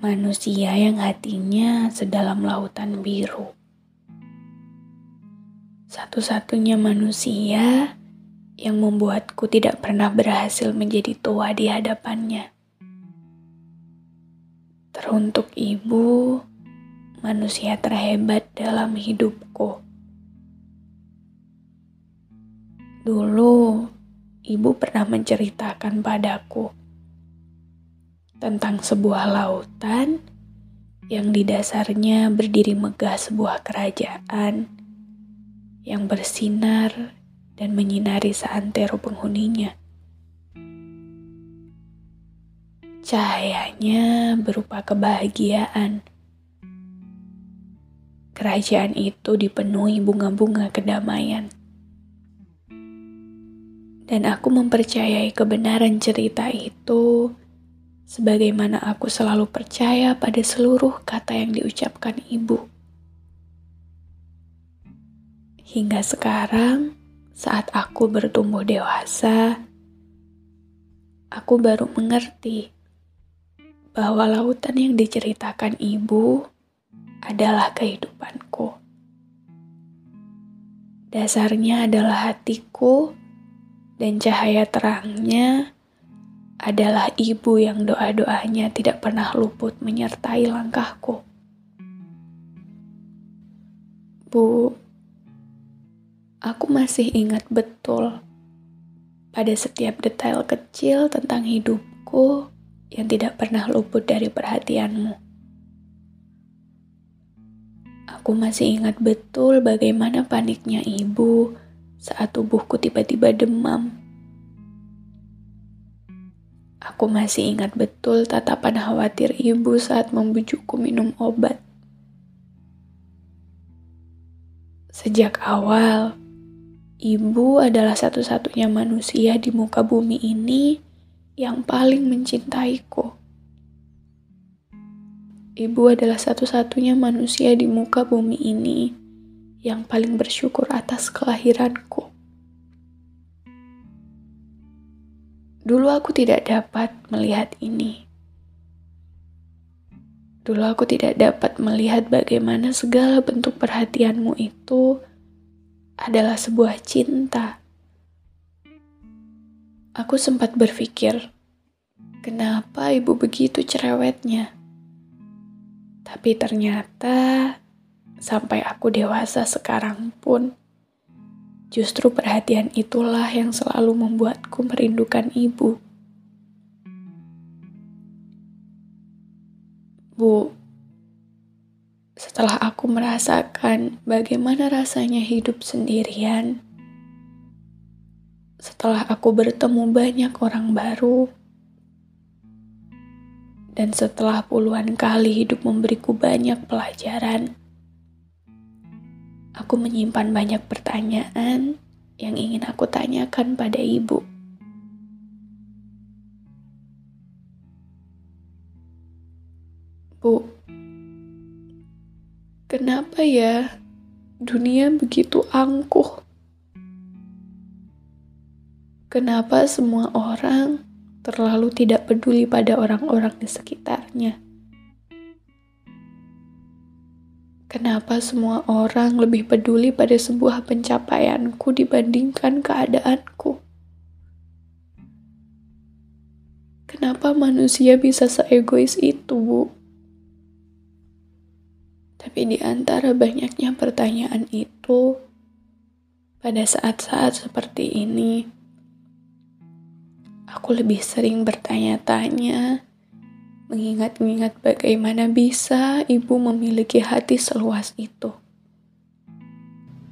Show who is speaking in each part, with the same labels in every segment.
Speaker 1: manusia yang hatinya sedalam lautan biru. Satu-satunya manusia yang membuatku tidak pernah berhasil menjadi tua di hadapannya. Teruntuk ibu, manusia terhebat dalam hidupku. Dulu, ibu pernah menceritakan padaku tentang sebuah lautan yang di dasarnya berdiri megah sebuah kerajaan yang bersinar dan menyinari seantero penghuninya. Cahayanya berupa kebahagiaan. Kerajaan itu dipenuhi bunga-bunga kedamaian. Dan aku mempercayai kebenaran cerita itu sebagaimana aku selalu percaya pada seluruh kata yang diucapkan ibu. Hingga sekarang, saat aku bertumbuh dewasa, aku baru mengerti bahwa lautan yang diceritakan ibu adalah kehidupanku. Dasarnya adalah hatiku, dan cahaya terangnya adalah ibu yang doa-doanya tidak pernah luput menyertai langkahku. Bu, aku masih ingat betul pada setiap detail kecil tentang hidupku yang tidak pernah luput dari perhatianmu. Aku masih ingat betul bagaimana paniknya ibu saat tubuhku tiba-tiba demam Aku masih ingat betul tatapan khawatir ibu saat membujukku minum obat. Sejak awal, ibu adalah satu-satunya manusia di muka bumi ini yang paling mencintaiku. Ibu adalah satu-satunya manusia di muka bumi ini yang paling bersyukur atas kelahiranku. Dulu aku tidak dapat melihat ini. Dulu aku tidak dapat melihat bagaimana segala bentuk perhatianmu itu adalah sebuah cinta. Aku sempat berpikir, kenapa ibu begitu cerewetnya? Tapi ternyata sampai aku dewasa sekarang pun, Justru perhatian itulah yang selalu membuatku merindukan ibu. Bu, setelah aku merasakan bagaimana rasanya hidup sendirian, setelah aku bertemu banyak orang baru, dan setelah puluhan kali hidup memberiku banyak pelajaran, Aku menyimpan banyak pertanyaan yang ingin aku tanyakan pada ibu. Bu, kenapa ya dunia begitu angkuh? Kenapa semua orang terlalu tidak peduli pada orang-orang di sekitarnya? Kenapa semua orang lebih peduli pada sebuah pencapaianku dibandingkan keadaanku? Kenapa manusia bisa seegois itu, Bu? Tapi di antara banyaknya pertanyaan itu, pada saat-saat seperti ini, aku lebih sering bertanya-tanya, mengingat-ingat bagaimana bisa ibu memiliki hati seluas itu.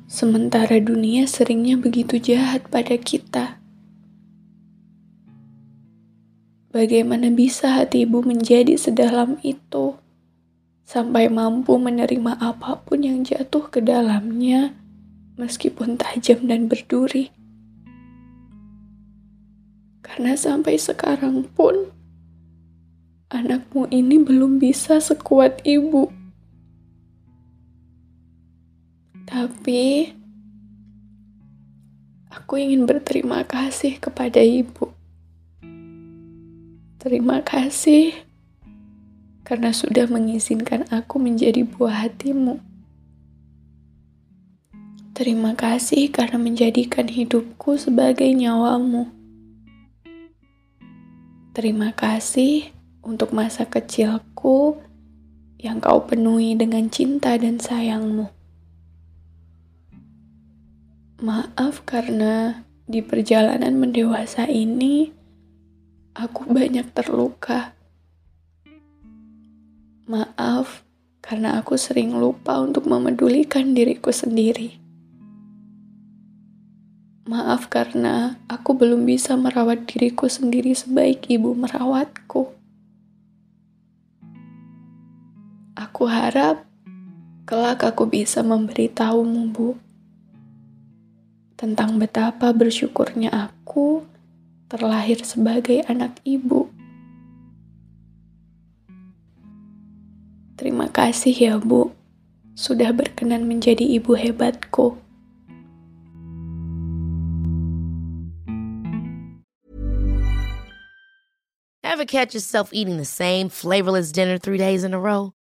Speaker 1: Sementara dunia seringnya begitu jahat pada kita. Bagaimana bisa hati ibu menjadi sedalam itu? sampai mampu menerima apa pun yang jatuh ke dalamnya, meskipun tajam dan berduri. Karena sampai sekarang pun, anakmu ini belum bisa sekuat ibu. Tapi, aku ingin berterima kasih kepada ibu. Terima kasih karena sudah mengizinkan aku menjadi buah hatimu. Terima kasih karena menjadikan hidupku sebagai nyawamu. Terima kasih untuk masa kecilku yang kau penuhi dengan cinta dan sayangmu. Maaf karena di perjalanan mendewasa ini, aku banyak terluka Maaf karena aku sering lupa untuk memedulikan diriku sendiri. Maaf karena aku belum bisa merawat diriku sendiri sebaik ibu merawatku. Aku harap kelak aku bisa memberitahumu, Bu, tentang betapa bersyukurnya aku terlahir sebagai anak ibu. Terima kasih ya, Bu, sudah berkenan menjadi ibu hebatku.
Speaker 2: Ever catch yourself eating the same flavorless dinner three days in a row?